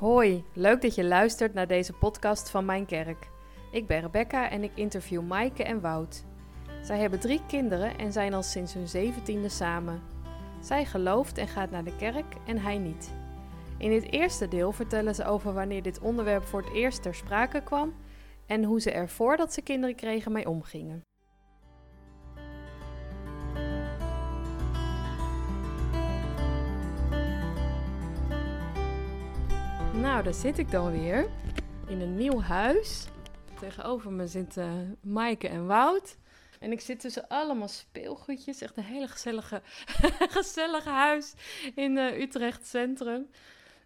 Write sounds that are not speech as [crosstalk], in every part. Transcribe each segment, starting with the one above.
Hoi, leuk dat je luistert naar deze podcast van Mijn Kerk. Ik ben Rebecca en ik interview Maaike en Wout. Zij hebben drie kinderen en zijn al sinds hun zeventiende samen. Zij gelooft en gaat naar de kerk en hij niet. In dit eerste deel vertellen ze over wanneer dit onderwerp voor het eerst ter sprake kwam en hoe ze er voordat ze kinderen kregen mee omgingen. Nou, daar zit ik dan weer in een nieuw huis. Tegenover me zitten Maaike en Wout. En ik zit tussen allemaal speelgoedjes. Echt een hele gezellige, [laughs] gezellige huis in uh, Utrecht Centrum.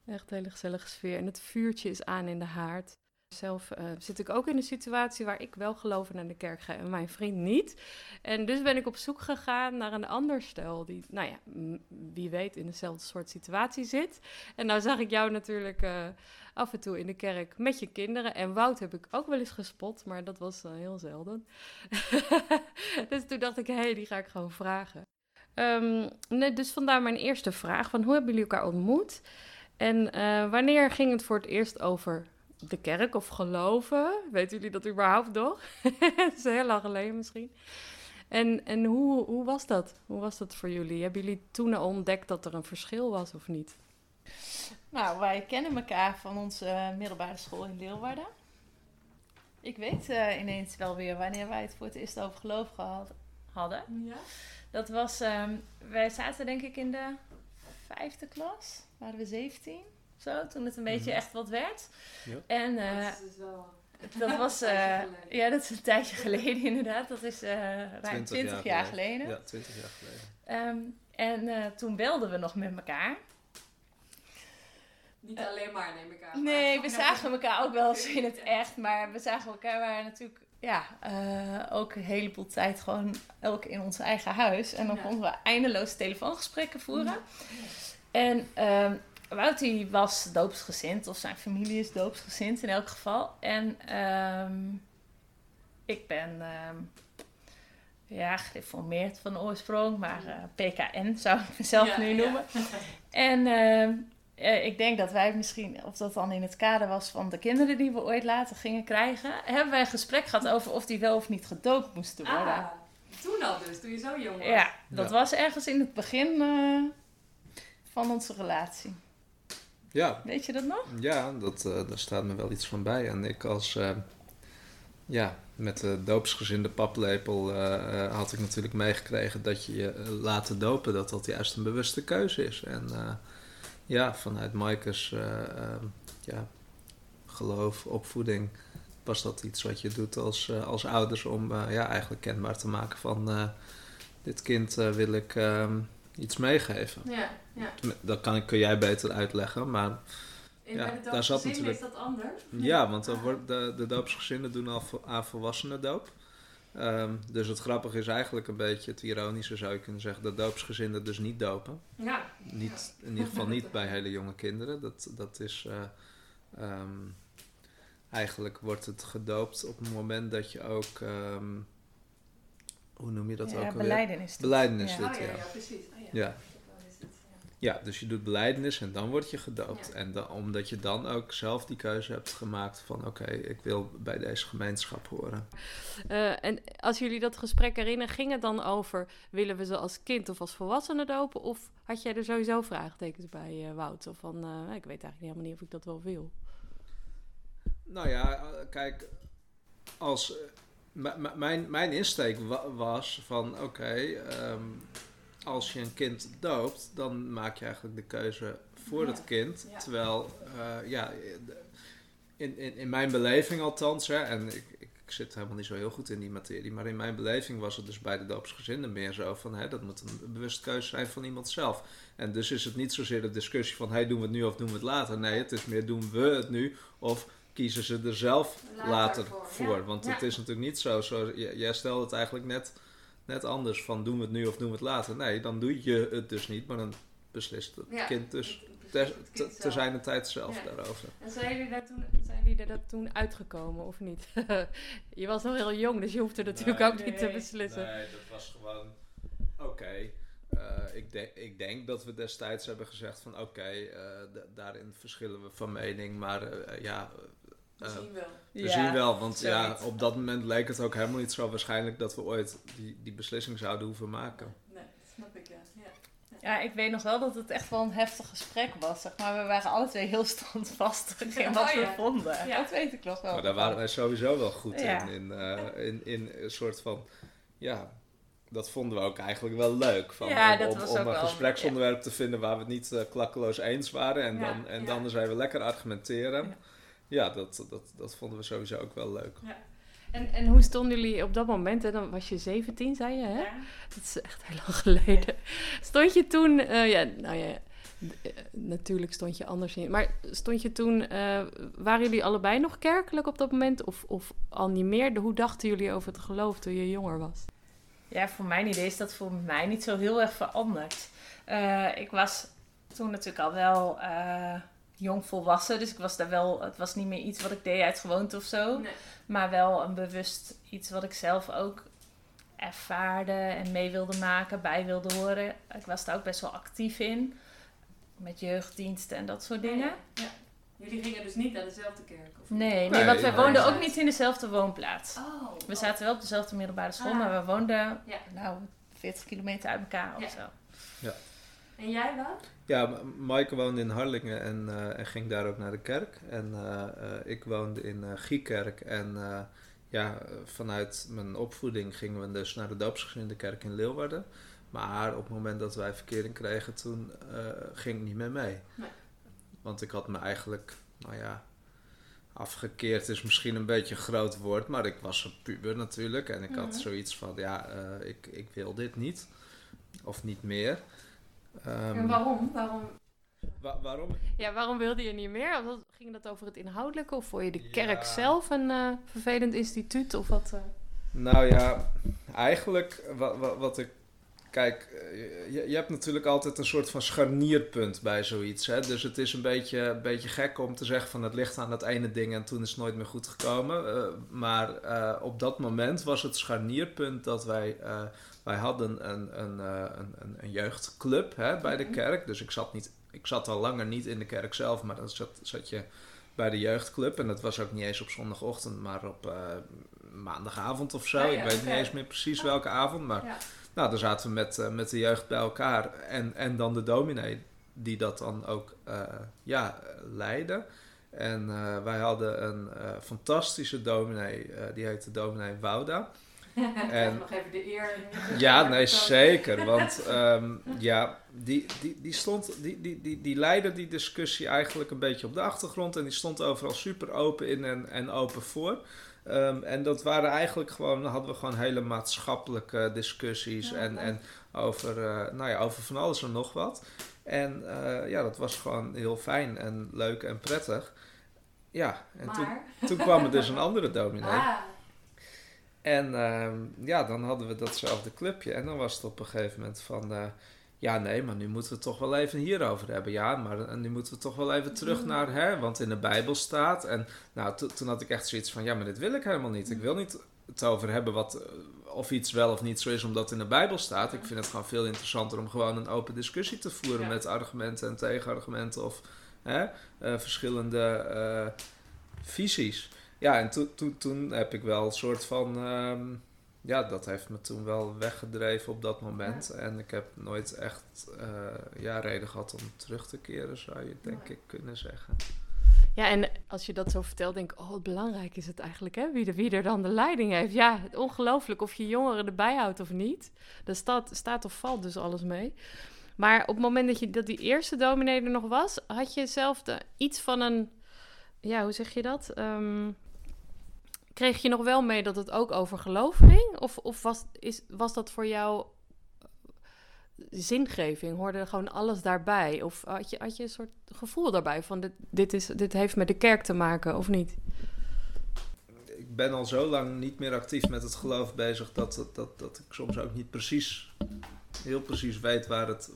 Echt een hele gezellige sfeer. En het vuurtje is aan in de haard. Zelf uh, zit ik ook in een situatie waar ik wel geloof naar de kerk ga en mijn vriend niet. En dus ben ik op zoek gegaan naar een ander stel die, nou ja, wie weet in dezelfde soort situatie zit. En nou zag ik jou natuurlijk uh, af en toe in de kerk met je kinderen. En Wout heb ik ook wel eens gespot, maar dat was uh, heel zelden. [laughs] dus toen dacht ik, hé, hey, die ga ik gewoon vragen. Nee, dus vandaar mijn eerste vraag: van hoe hebben jullie elkaar ontmoet? En wanneer ging het voor het eerst over de kerk of geloven. Weten jullie dat überhaupt nog? [laughs] dat is heel lang geleden misschien. En, en hoe, hoe was dat? Hoe was dat voor jullie? Hebben jullie toen ontdekt dat er een verschil was of niet? Nou, wij kennen elkaar van onze middelbare school in Leeuwarden. Ik weet uh, ineens wel weer wanneer wij het voor het eerst over geloof gehad, hadden. Ja. Dat was, um, wij zaten denk ik in de vijfde klas, waren we 17 zo, toen het een beetje mhm. echt wat werd. Ja. En uh, dat, is dus wel... dat [laughs] was, uh, ja, dat is een tijdje geleden [laughs] inderdaad. Dat is uh, ruim 20 jaar, jaar geleden. Ja, 20 jaar geleden. Um, en toen belden we nog met elkaar. Niet alleen maar, neem ik aan. Nee, we zagen elkaar ook wel eens in het echt. Maar we zagen elkaar waren natuurlijk ja, ook een heleboel tijd gewoon elk in ons eigen huis. En dan konden we eindeloos telefoongesprekken voeren. En um, Wout was doopsgezind, of zijn familie is doopsgezind in elk geval. En um, ik ben um, ja, gereformeerd van oorsprong, maar uh, eh, PKN zou ik mezelf nu noemen. En uh, ik denk dat wij misschien, of dat dan in het kader was van de kinderen die we ooit later gingen krijgen, hebben wij een gesprek gehad over of die wel of niet gedoopt moesten worden. Ah, toen al dus, toen je zo jong was. Ja, dat was ergens in het begin uh, van onze relatie. Ja. Weet je dat nog? Ja, dat, uh, daar staat me wel iets van bij. En ik als, uh, ja, met de doopsgezinde paplepel uh, had ik natuurlijk meegekregen dat je je laten dopen, dat dat juist een bewuste keuze is. En ja, vanuit Maaike's ja, geloof, opvoeding, was dat iets wat je doet als, als ouders om ja, eigenlijk kenbaar te maken van dit kind wil ik ehm, iets meegeven. Ja, ja. Dat kan ik, kun jij beter uitleggen, maar... In ja, daar zat natuurlijk... is dat anders? Ja, want dan wordt de, de doopsgezinnen doen al aan volwassenen doop. Um, dus het grappige is eigenlijk een beetje het ironische zou je kunnen zeggen, dat doopsgezinnen dus niet dopen. Ja. Niet, in ieder geval niet bij [laughs] hele jonge kinderen. Dat, dat is, uh, um, eigenlijk wordt het gedoopt op het moment dat je ook, um, hoe noem je dat ja, ook alweer? Beleidenis. Beleidenis ja. dit, oh, ja. ja. precies. Oh, ja. Ja, dus je doet beleidenis en dan word je gedoopt. En dan, omdat je dan ook zelf die keuze hebt gemaakt van oké, ik wil bij deze gemeenschap horen. Uh, en als jullie dat gesprek herinneren, ging het dan over willen we ze als kind of als volwassene dopen? Of had jij er sowieso vraagtekens bij, uh, Wout? Of van uh, ik weet eigenlijk helemaal niet of ik dat wel wil. Nou ja, kijk, als mijn, mijn insteek was van oké, okay, um, als je een kind doopt, dan maak je eigenlijk de keuze voor het kind. Terwijl, uh, ja, in, in, in mijn beleving althans, hè, en ik, ik zit helemaal niet zo heel goed in die materie, maar in mijn beleving was het dus bij de doopsgezinnen meer zo van, hè, dat moet een bewust keuze zijn van iemand zelf. En dus is het niet zozeer de discussie van, hey, doen we het nu of doen we het later? Nee, het is meer, doen we het nu of kiezen ze er zelf later, voor? Want het is natuurlijk niet zo, zo jij stelde het eigenlijk net net anders van doen we het nu of doen we het later. Nee, dan doe je het dus niet, maar dan beslist het kind dus te, te, te zijn de tijd zelf daarover. En zijn jullie, daar toen, zijn jullie er toen uitgekomen of niet? [laughs] je was nog heel jong, dus je hoefde natuurlijk ook niet te beslissen. Nee, dat was gewoon oké. Okay. eh, ik, denk ik denk dat we destijds hebben gezegd van oké, eh, daarin verschillen we van mening. Maar eh, ja, eh, wel. we Ja, zien wel. Want ja, op dat moment leek het ook helemaal niet zo waarschijnlijk dat we ooit die, die beslissing zouden hoeven maken. Nee, snap ik ja. Ja, ik weet nog wel dat het echt wel een heftig gesprek was. Zeg maar we waren alle twee heel standvastig in [laughs] wat Oh, we ja. vonden. Ja. Dat weet ik nog wel. Maar daar waren wij sowieso wel goed Ja. in. In, eh, in. in een soort van, ja, dat vonden we ook eigenlijk wel leuk. Van, Ja, om, dat om, was om ook een wel- gespreksonderwerp te vinden waar we het niet eh, klakkeloos eens waren. En, Ja, dan, en ja. dan zijn we lekker argumenteren. Ja. Ja, dat, dat, dat vonden we sowieso ook wel leuk. En, en hoe stonden jullie op dat moment? Hè? Dan was je 17, zei je, hè? Dat is echt heel lang geleden. Stond je toen, eh, ja, nou ja, eh, natuurlijk stond je anders in. Maar stond je toen, eh, waren jullie allebei nog kerkelijk op dat moment? Of, of al niet meer? Hoe dachten jullie over het geloof toen je jonger was? Ja, voor mijn idee is dat voor mij niet zo heel erg veranderd. Eh, ik was toen natuurlijk al wel eh, jong volwassen, dus ik was daar wel, het was niet meer iets wat ik deed uit gewoonte of zo, maar wel een bewust iets wat ik zelf ook ervaarde en mee wilde maken, bij wilde horen. Ik was daar ook best wel actief in, met jeugddiensten en dat soort dingen. Ja. Jullie gingen dus niet naar dezelfde kerk? Of Nee, nee, Nee, want wij woonden ook niet in dezelfde woonplaats. Oh. We zaten wel op dezelfde middelbare school, Ah. maar we woonden Ja. nou 40 kilometer uit elkaar Ja. of zo. En jij wat? Ja, Maaike woonde in Harlingen en, eh, en ging daar ook naar de kerk. En eh, eh, ik woonde in Giekerk. En ja, vanuit mijn opvoeding gingen we dus naar de doopsgezinde kerk in Leeuwarden. Maar op het moment dat wij verkering kregen, toen ging ik niet meer mee. Nee. Want ik had me eigenlijk, nou ja, afgekeerd is misschien een beetje een groot woord. Maar ik was een puber natuurlijk. En ik had Mhm. zoiets van, ja, ik, ik wil dit niet. Of niet meer. Ehm, en waarom? waarom? Wa- waarom? Ja, waarom wilde je niet meer? Ging dat over het inhoudelijke? Of vond je de Ja. kerk zelf een eh, vervelend instituut? Of wat? eh? Nou ja, eigenlijk wat, wat, wat ik. Kijk, eh, je, je hebt natuurlijk altijd een soort van scharnierpunt bij zoiets. Hè? Dus het is een beetje, een beetje gek om te zeggen van het ligt aan dat ene ding en toen is het nooit meer goed gekomen. Eh, maar eh, op dat moment was het scharnierpunt dat wij. Wij hadden een, een, eh, een, een, een jeugdclub hè, bij de Mhm. kerk. Dus ik zat, niet, ik zat al langer niet in de kerk zelf, maar dan zat, zat je bij de jeugdclub. En dat was ook niet eens op zondagochtend, maar op eh, maandagavond of zo. Ah ja, ik weet niet eens meer precies welke avond. Maar nou, dan zaten we met, eh, met de jeugd bij elkaar. En, en dan de dominee die dat dan ook ja, leidde. En wij hadden een fantastische dominee, die heette dominee Wouda. [laughs] En- nog even de eer. Ja, [laughs] nee, zeker. Want [laughs] ehm, ja, die, die, die, stond, die, die, die, die leidde die discussie eigenlijk een beetje op de achtergrond. En die stond overal super open in en, en open voor. Ehm, en dat waren eigenlijk gewoon, dan hadden we gewoon hele maatschappelijke discussies. Ja, en, en over, eh, nou ja, over van alles en nog wat. En eh, ja, dat was gewoon heel fijn en leuk en prettig. Ja, en toen, toen kwam er dus een andere dominee. Ah, En ehm, ja, dan hadden we datzelfde clubje. En dan was het op een gegeven moment van... eh, ja, nee, maar nu moeten we het toch wel even hierover hebben. Ja, maar eh, nu moeten we toch wel even terug naar... Hè, want in de Bijbel staat... En nou, to- toen had ik echt zoiets van... Ja, maar dit wil ik helemaal niet. Ik wil niet het over hebben wat... eh, Of iets wel of niet zo is omdat het in de Bijbel staat. Ik vind het gewoon veel interessanter om gewoon een open discussie te voeren... Ja. met argumenten en tegenargumenten of hè, verschillende visies. Ja, en toen toen toen heb ik wel een soort van... ehm, ja, dat heeft me toen wel weggedreven op dat moment. En ik heb nooit echt eh, ja, reden gehad om terug te keren, zou je denk ik kunnen zeggen. Ja, en als je dat zo vertelt, denk ik, oh, belangrijk is het eigenlijk, hè? Wie, er, wie er dan de leiding heeft. Ja, het ongelooflijk of je jongeren erbij houdt of niet. Daar staat, staat of valt dus alles mee. Maar op het moment dat, je, dat die eerste dominee er nog was, had je zelf de, iets van een, ja, hoe zeg je dat? Ehm, kreeg je nog wel mee dat het ook over geloof ging? Of, of was, is, was dat voor jou eh, zingeving? Hoorde gewoon alles daarbij? Of had je, had je een soort gevoel daarbij van dit, dit, is, dit heeft met de kerk te maken of niet? Ik ben al zo lang niet meer actief met het geloof bezig dat, dat, dat, dat ik soms ook niet precies, heel precies weet waar het,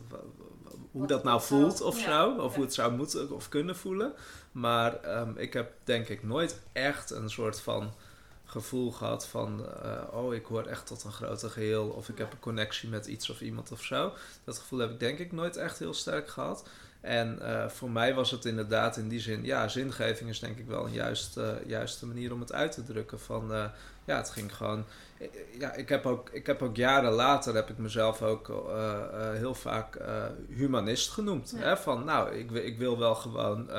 hoe dat nou voelt of ja, zo. Of ja. hoe het zou moeten of kunnen voelen. Maar ehm, ik heb denk ik nooit echt een soort van gevoel gehad van, eh, oh, ik hoor echt tot een groter geheel. Of ik heb een connectie met iets of iemand of zo. Dat gevoel heb ik denk ik nooit echt heel sterk gehad. En uh, voor mij was het inderdaad in die zin, ja, zingeving is denk ik wel een juiste, juiste manier om het uit te drukken. Van, uh, ja, het ging gewoon. Ja, ik heb ook, ik heb ook jaren later heb ik mezelf ook heel vaak humanist genoemd. Ja. Hè? Van, nou, ik, ik wil wel gewoon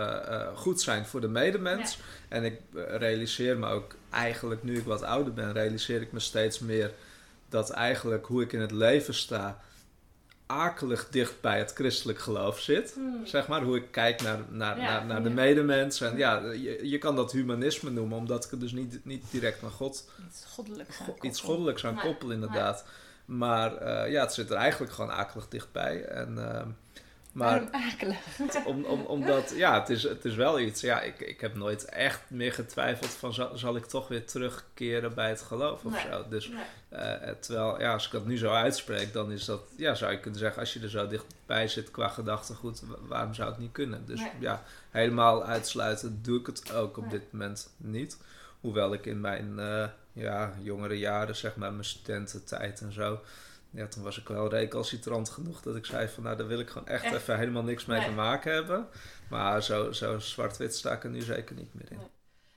goed zijn voor de medemens. Ja. En ik realiseer me ook eigenlijk, nu ik wat ouder ben, realiseer ik me steeds meer dat eigenlijk hoe ik in het leven sta akelig dicht bij het christelijk geloof zit. Hmm. Zeg maar, hoe ik kijk naar, naar, naar, naar, de medemens. En ja, je, je kan dat humanisme noemen, omdat ik het dus niet, niet direct naar God... Iets goddelijks aan Iets goddelijks aan koppel, inderdaad. Maar uh, ja, het zit er eigenlijk gewoon akelig dichtbij. En... Uh, maar [laughs] om, om, omdat, ja, het is, het is wel iets. Ja, ik, ik heb nooit echt meer getwijfeld van zal, zal ik toch weer terugkeren bij het geloof of zo. Dus uh, terwijl, ja, als ik dat nu zo uitspreek, dan is dat, ja, zou je kunnen zeggen, als je er zo dichtbij zit qua gedachtegoed, waarom zou het niet kunnen? Dus ja, helemaal uitsluiten doe ik het ook op dit moment niet. Hoewel ik in mijn uh, ja, jongere jaren, zeg maar, mijn studententijd en zo ja, toen was ik wel recalcitrant genoeg dat ik zei van nou, daar wil ik gewoon echt, even helemaal niks mee te maken hebben. Maar zo, zo zwart-wit sta ik er nu zeker niet meer in. Nee.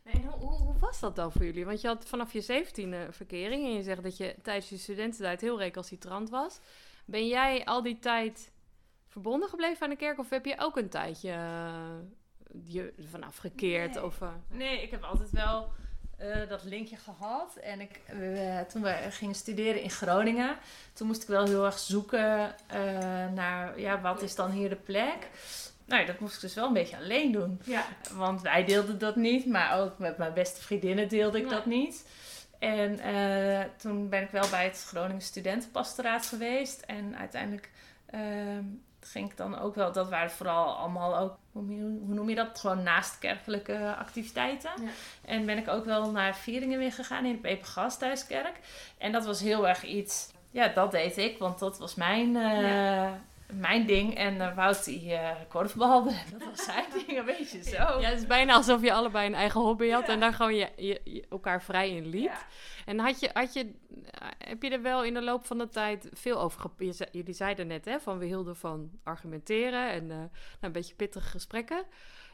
Nee, hoe, hoe, was dat dan voor jullie? Want je had vanaf je zeventiende verkering en je zegt dat je tijdens je studententijd heel recalcitrant was. Ben jij al die tijd verbonden gebleven aan de kerk of heb je ook een tijdje uh, je vanaf gekeerd? Nee. Of, uh, nee, ik heb altijd wel uh, dat linkje gehad. En ik, uh, toen we gingen studeren in Groningen, toen moest ik wel heel erg zoeken uh, naar, ja, wat is dan hier de plek? Nou, dat moest ik dus wel een beetje alleen doen. Ja. Want wij deelden dat niet, maar ook met mijn beste vriendinnen deelde ik ja. dat niet. En toen ben ik wel bij het Groningen Studentenpastoraat geweest. En uiteindelijk ehm, ging ik dan ook wel, dat waren vooral allemaal ook, hoe, noem je dat? Gewoon naast kerkelijke activiteiten. Ja. En ben ik ook wel naar vieringen weer gegaan in de Peper Gasthuiskerk. En dat was heel erg iets, ja, dat deed ik, want dat was mijn, uh, ja. Mijn ding. En uh, Wout die uh, korfbalde, [laughs] dat was zijn ding, een beetje zo. Ja, het is bijna alsof je allebei een eigen hobby had ja. en daar gewoon je, je, je, elkaar vrij in liet. Ja. En had je, had je, heb je er wel in de loop van de tijd veel over gep- Jullie zeiden net, hè, van we hielden van argumenteren en uh, nou, een beetje pittige gesprekken.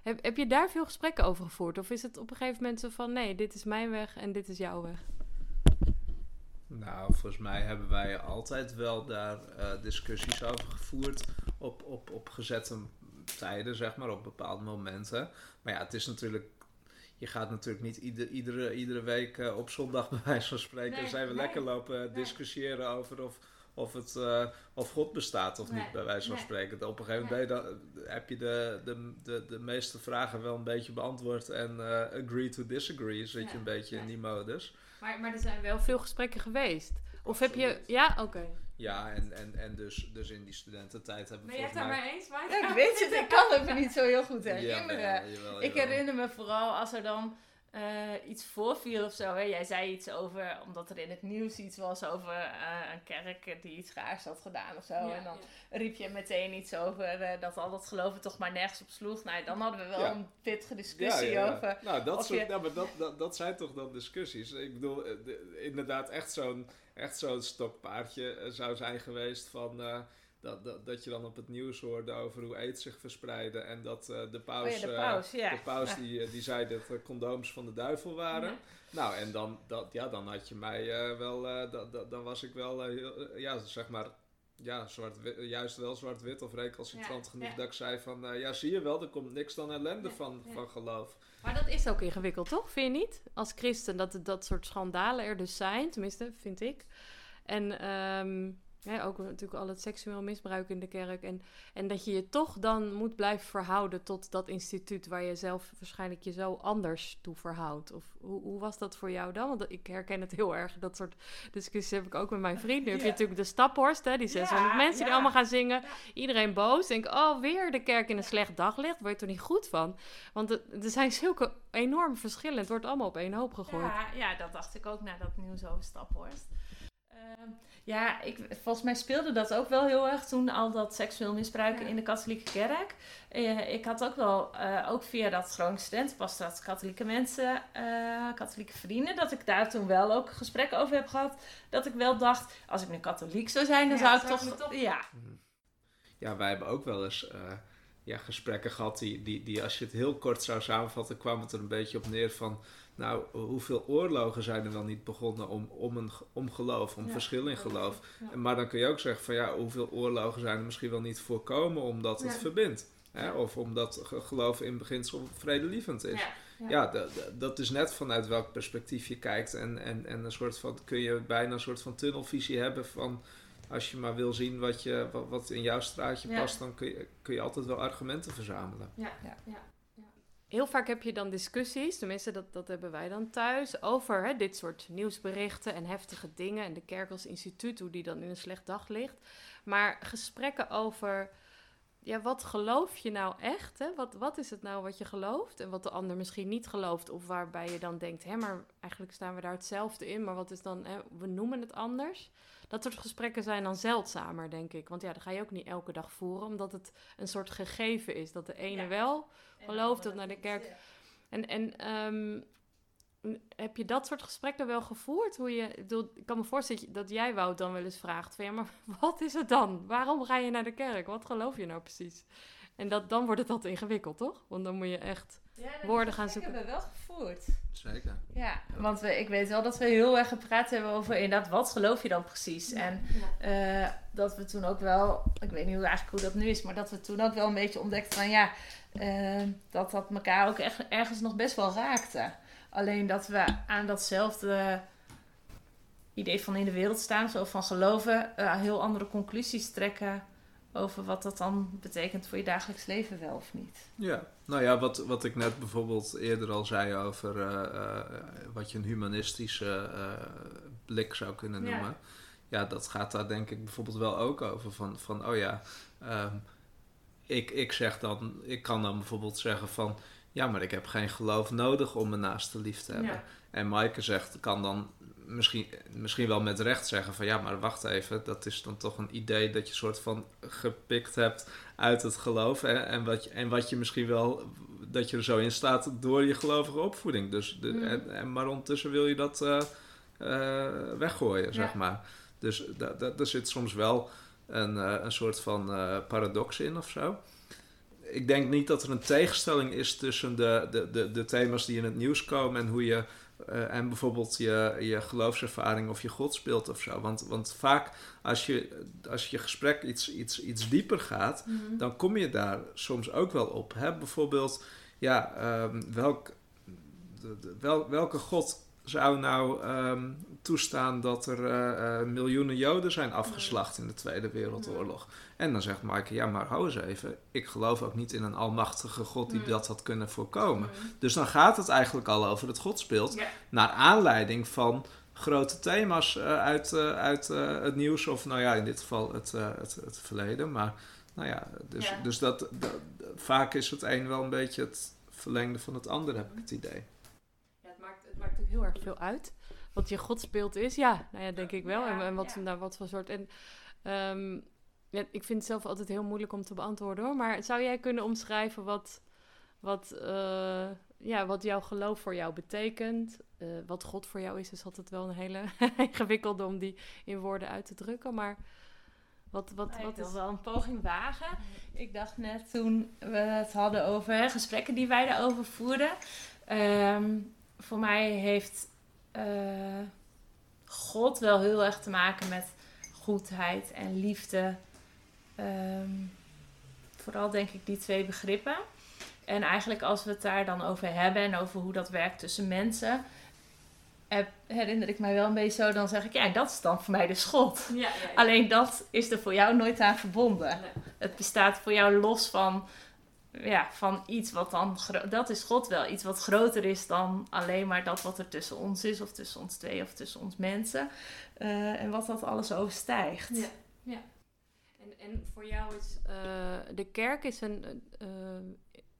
Heb, heb je daar veel gesprekken over gevoerd? Of is het op een gegeven moment zo van, nee, dit is mijn weg en dit is jouw weg? Nou, volgens mij hebben wij altijd wel daar uh, discussies over gevoerd op, op, op gezette tijden, zeg maar, op bepaalde momenten. Maar ja, het is natuurlijk je gaat natuurlijk niet ieder, iedere, iedere week uh, op zondag bij wijze van spreken nee, zijn we nee, lekker lopen nee. discussiëren over of, of, het, uh, of God bestaat of niet, bij wijze van spreken. Op een gegeven moment dan, heb je de, de, de, de meeste vragen wel een beetje beantwoord en uh, agree to disagree zit je een beetje in die modus. Maar, maar er zijn wel veel gesprekken geweest. Of Absoluut. heb je... Ja, oké. Okay. Ja, en, en, en dus, dus in die studententijd hebben we Ben je het daar mij... mee eens, Mike? Ja, ik weet het. Ik kan het me niet zo heel goed [laughs] herinneren. Ja, jawel, jawel, ik herinner me vooral als er dan uh, iets voorviel of zo. Hè. Jij zei iets over, omdat er in het nieuws iets was over uh, een kerk die iets raars had gedaan of zo. Ja, en dan ja. riep je meteen iets over uh, dat al dat geloven toch maar nergens op sloeg. Nou, dan hadden we wel ja. een pittige discussie over. Nou, dat, soort, je... maar dat, dat, dat zijn toch dan discussies. Ik bedoel, de, inderdaad echt zo'n echt zo'n stokpaardje zou zijn geweest van dat, dat, dat je dan op het nieuws hoorde over hoe aids zich verspreidde. En dat uh, de paus, oh ja, de paus, uh, ja. de paus die, die zei dat er condooms van de duivel waren. Ja. Nou, en dan, dat, ja, dan had je mij uh, wel, dat, dat, dan was ik wel, heel, ja, zeg maar, ja, zwart juist wel zwart-wit of recalcitrant ja, genoeg dat ik zei van, ja, zie je wel, er komt niks dan ellende van, van geloof. Maar dat is ook ingewikkeld, toch? Vind je niet? Als christen, dat dat soort schandalen er dus zijn, tenminste, vind ik. En... Um, ook natuurlijk al het seksueel misbruik in de kerk. En, en dat je je toch dan moet blijven verhouden tot dat instituut waar je zelf waarschijnlijk je zo anders toe verhoudt. Of hoe, hoe was dat voor jou dan? Want ik herken het heel erg. Dat soort discussies heb ik ook met mijn vrienden. Nu heb je natuurlijk de Staphorst, hè, die 600 ja, mensen ja. die allemaal gaan zingen. Iedereen boos. Denk, oh, weer de kerk in een slecht daglicht. Word je er niet goed van? Want er zijn zulke enorme verschillen. Het wordt allemaal op één hoop gegooid. Ja, ja dat dacht ik ook na dat nieuws over Staphorst. Ehm, ja, ik, volgens mij speelde dat ook wel heel erg toen al dat seksueel misbruik in de katholieke kerk. Eh, ik had ook wel, eh, ook via dat Groningen Studentenpas, dat katholieke mensen, uh, katholieke vrienden, dat ik daar toen wel ook gesprekken over heb gehad. Dat ik wel dacht, als ik nu katholiek zou zijn, dan zou ik toch, Ja. Mhm. ja, wij hebben ook wel eens ja, gesprekken gehad die, die, die, als je het heel kort zou samenvatten, kwam het er een beetje op neer van nou, hoeveel oorlogen zijn er wel niet begonnen om, om, een, om geloof, om verschil in geloof. Maar dan kun je ook zeggen van ja, hoeveel oorlogen zijn er misschien wel niet voorkomen omdat het verbindt. Hè? Of omdat geloof in beginsel vredelievend is. Ja, dat is net vanuit welk perspectief je kijkt. En, en, en een soort van, kun je bijna een soort van tunnelvisie hebben van als je maar wil zien wat, je, wat, in jouw straatje past, dan kun je, kun je altijd wel argumenten verzamelen. Ja, ja, ja heel vaak heb je dan discussies, tenminste dat, dat hebben wij dan thuis, over hè, dit soort nieuwsberichten en heftige dingen. En de kerk als instituut, hoe die dan in een slecht daglicht. Maar gesprekken over, ja, wat geloof je nou echt? Hè? Wat, wat is het nou wat je gelooft en wat de ander misschien niet gelooft? Of waarbij je dan denkt, hè, maar eigenlijk staan we daar hetzelfde in, maar wat is dan, hè, we noemen het anders. Dat soort gesprekken zijn dan zeldzamer, denk ik. Want ja, dat ga je ook niet elke dag voeren, omdat het een soort gegeven is. Dat de ene wel gelooft, dat naar de kerk... En, en ehm, heb je dat soort gesprekken wel gevoerd? Hoe je, ik kan me voorstellen dat jij Wout dan wel eens vraagt van... ja, maar [laughs] wat is het dan? Waarom ga je naar de kerk? Wat geloof je nou precies? En dat, dan wordt het altijd ingewikkeld, toch? Want dan moet je echt woorden gaan zoeken. Dat hebben we wel gevoerd. Zeker. Ja, want we, ik weet wel dat we heel erg gepraat hebben over inderdaad, wat geloof je dan precies? En uh, dat we toen ook wel, ik weet niet hoe, eigenlijk hoe dat nu is, maar dat we toen ook wel een beetje ontdekten van ja, uh, dat dat elkaar ook echt, ergens nog best wel raakte. Alleen dat we aan datzelfde idee van in de wereld staan, zo van geloven, uh, heel andere conclusies trekken over wat dat dan betekent voor je dagelijks leven wel of niet. Ja, nou ja, wat, wat ik net bijvoorbeeld eerder al zei over uh, uh, wat je een humanistische blik zou kunnen noemen. Ja. ja. dat gaat daar denk ik bijvoorbeeld wel ook over. Van, van oh ja, um, ik, ik zeg dan, ik kan dan bijvoorbeeld zeggen van ja, maar ik heb geen geloof nodig om mijn naaste lief te hebben. Ja. En Maaike zegt, kan dan misschien, misschien wel met recht zeggen van ja, maar wacht even, dat is dan toch een idee dat je soort van gepikt hebt uit het geloof. Hè? En, wat je, en wat je misschien wel, dat je er zo in staat door je gelovige opvoeding. Dus de, mm. en, maar ondertussen wil je dat uh, uh, weggooien, zeg maar. Dus daar zit soms wel een, uh, een soort van paradox in of zo ik denk niet dat er een tegenstelling is tussen de, de, de, de thema's die in het nieuws komen en hoe je uh, en bijvoorbeeld je, je geloofservaring of je godsbeeld of zo. Want, want vaak als je, als je gesprek iets, iets, iets dieper gaat, mhm. dan kom je daar soms ook wel op. Hè? Bijvoorbeeld, ja, um, welk, de, wel, welke god zou nou um, toestaan dat er uh, uh, miljoenen Joden zijn afgeslacht in de Tweede Wereldoorlog? En dan zegt Maaike, ja, maar hou eens even. Ik geloof ook niet in een almachtige God die dat had kunnen voorkomen. Dus dan gaat het eigenlijk al over het godsbeeld. Naar aanleiding van grote thema's uh, uit, uit het nieuws. Of nou ja, in dit geval het, het, het, verleden. Maar nou ja, dus, dus dat, dat, vaak is het een wel een beetje het verlengde van het ander, heb ik het idee maakt ook heel erg veel uit. Wat je godsbeeld is, ja, nou ja, denk ik wel. en, en, wat, ja. nou, wat voor soort. En um, ja, ik vind het zelf altijd heel moeilijk om te beantwoorden hoor. Maar zou jij kunnen omschrijven wat, wat, uh, ja, wat jouw geloof voor jou betekent? Uh, wat God voor jou is, is altijd wel een hele [laughs] ingewikkelde om die in woorden uit te drukken. Maar wat, wat, wat is wel een poging wagen? Ik dacht net toen we het hadden over hè, gesprekken die wij daarover voerden. Um, voor mij heeft uh, God wel heel erg te maken met goedheid en liefde. Um, vooral denk ik die twee begrippen. En eigenlijk als we het daar dan over hebben en over hoe dat werkt tussen mensen, heb, herinner ik mij wel een beetje zo, dan zeg ik, ja, dat is dan voor mij de schot. Ja, ja, ja. Alleen dat is er voor jou nooit aan verbonden. Nee. Het bestaat voor jou los van ja, van iets wat dan, dat is God wel, iets wat groter is dan alleen maar dat wat er tussen ons is, of tussen ons twee, of tussen ons mensen. Uh, en wat dat alles overstijgt. Ja, ja. En, en voor jou is uh, de kerk is een. Uh,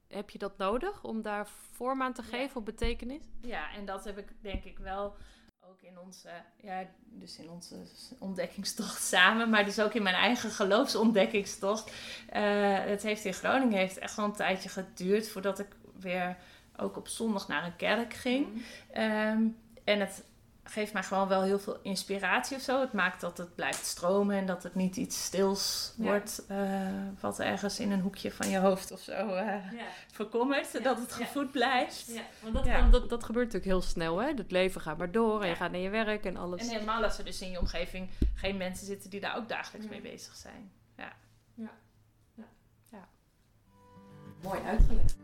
heb je dat nodig om daar vorm aan te geven ja. of betekenis? Ja, en dat heb ik denk ik wel ook in onze, ja, dus in onze ontdekkingstocht samen, maar dus ook in mijn eigen geloofsontdekkingstocht. Uh, het heeft in Groningen heeft echt wel een tijdje geduurd voordat ik weer ook op zondag naar een kerk ging. Mhm. Ehm, en het geeft mij gewoon wel heel veel inspiratie of zo. Het maakt dat het blijft stromen en dat het niet iets stils wordt, uh, wat ergens in een hoekje van je hoofd of zo uh, ja. verkommert. Dat het gevoed blijft. Ja, want dat, dat, dat, gebeurt natuurlijk heel snel, hè? Het leven gaat maar door en je gaat naar je werk en alles. En helemaal als er dus in je omgeving geen mensen zitten die daar ook dagelijks mee bezig zijn. Ja. Ja. ja. Mooi uitgelegd.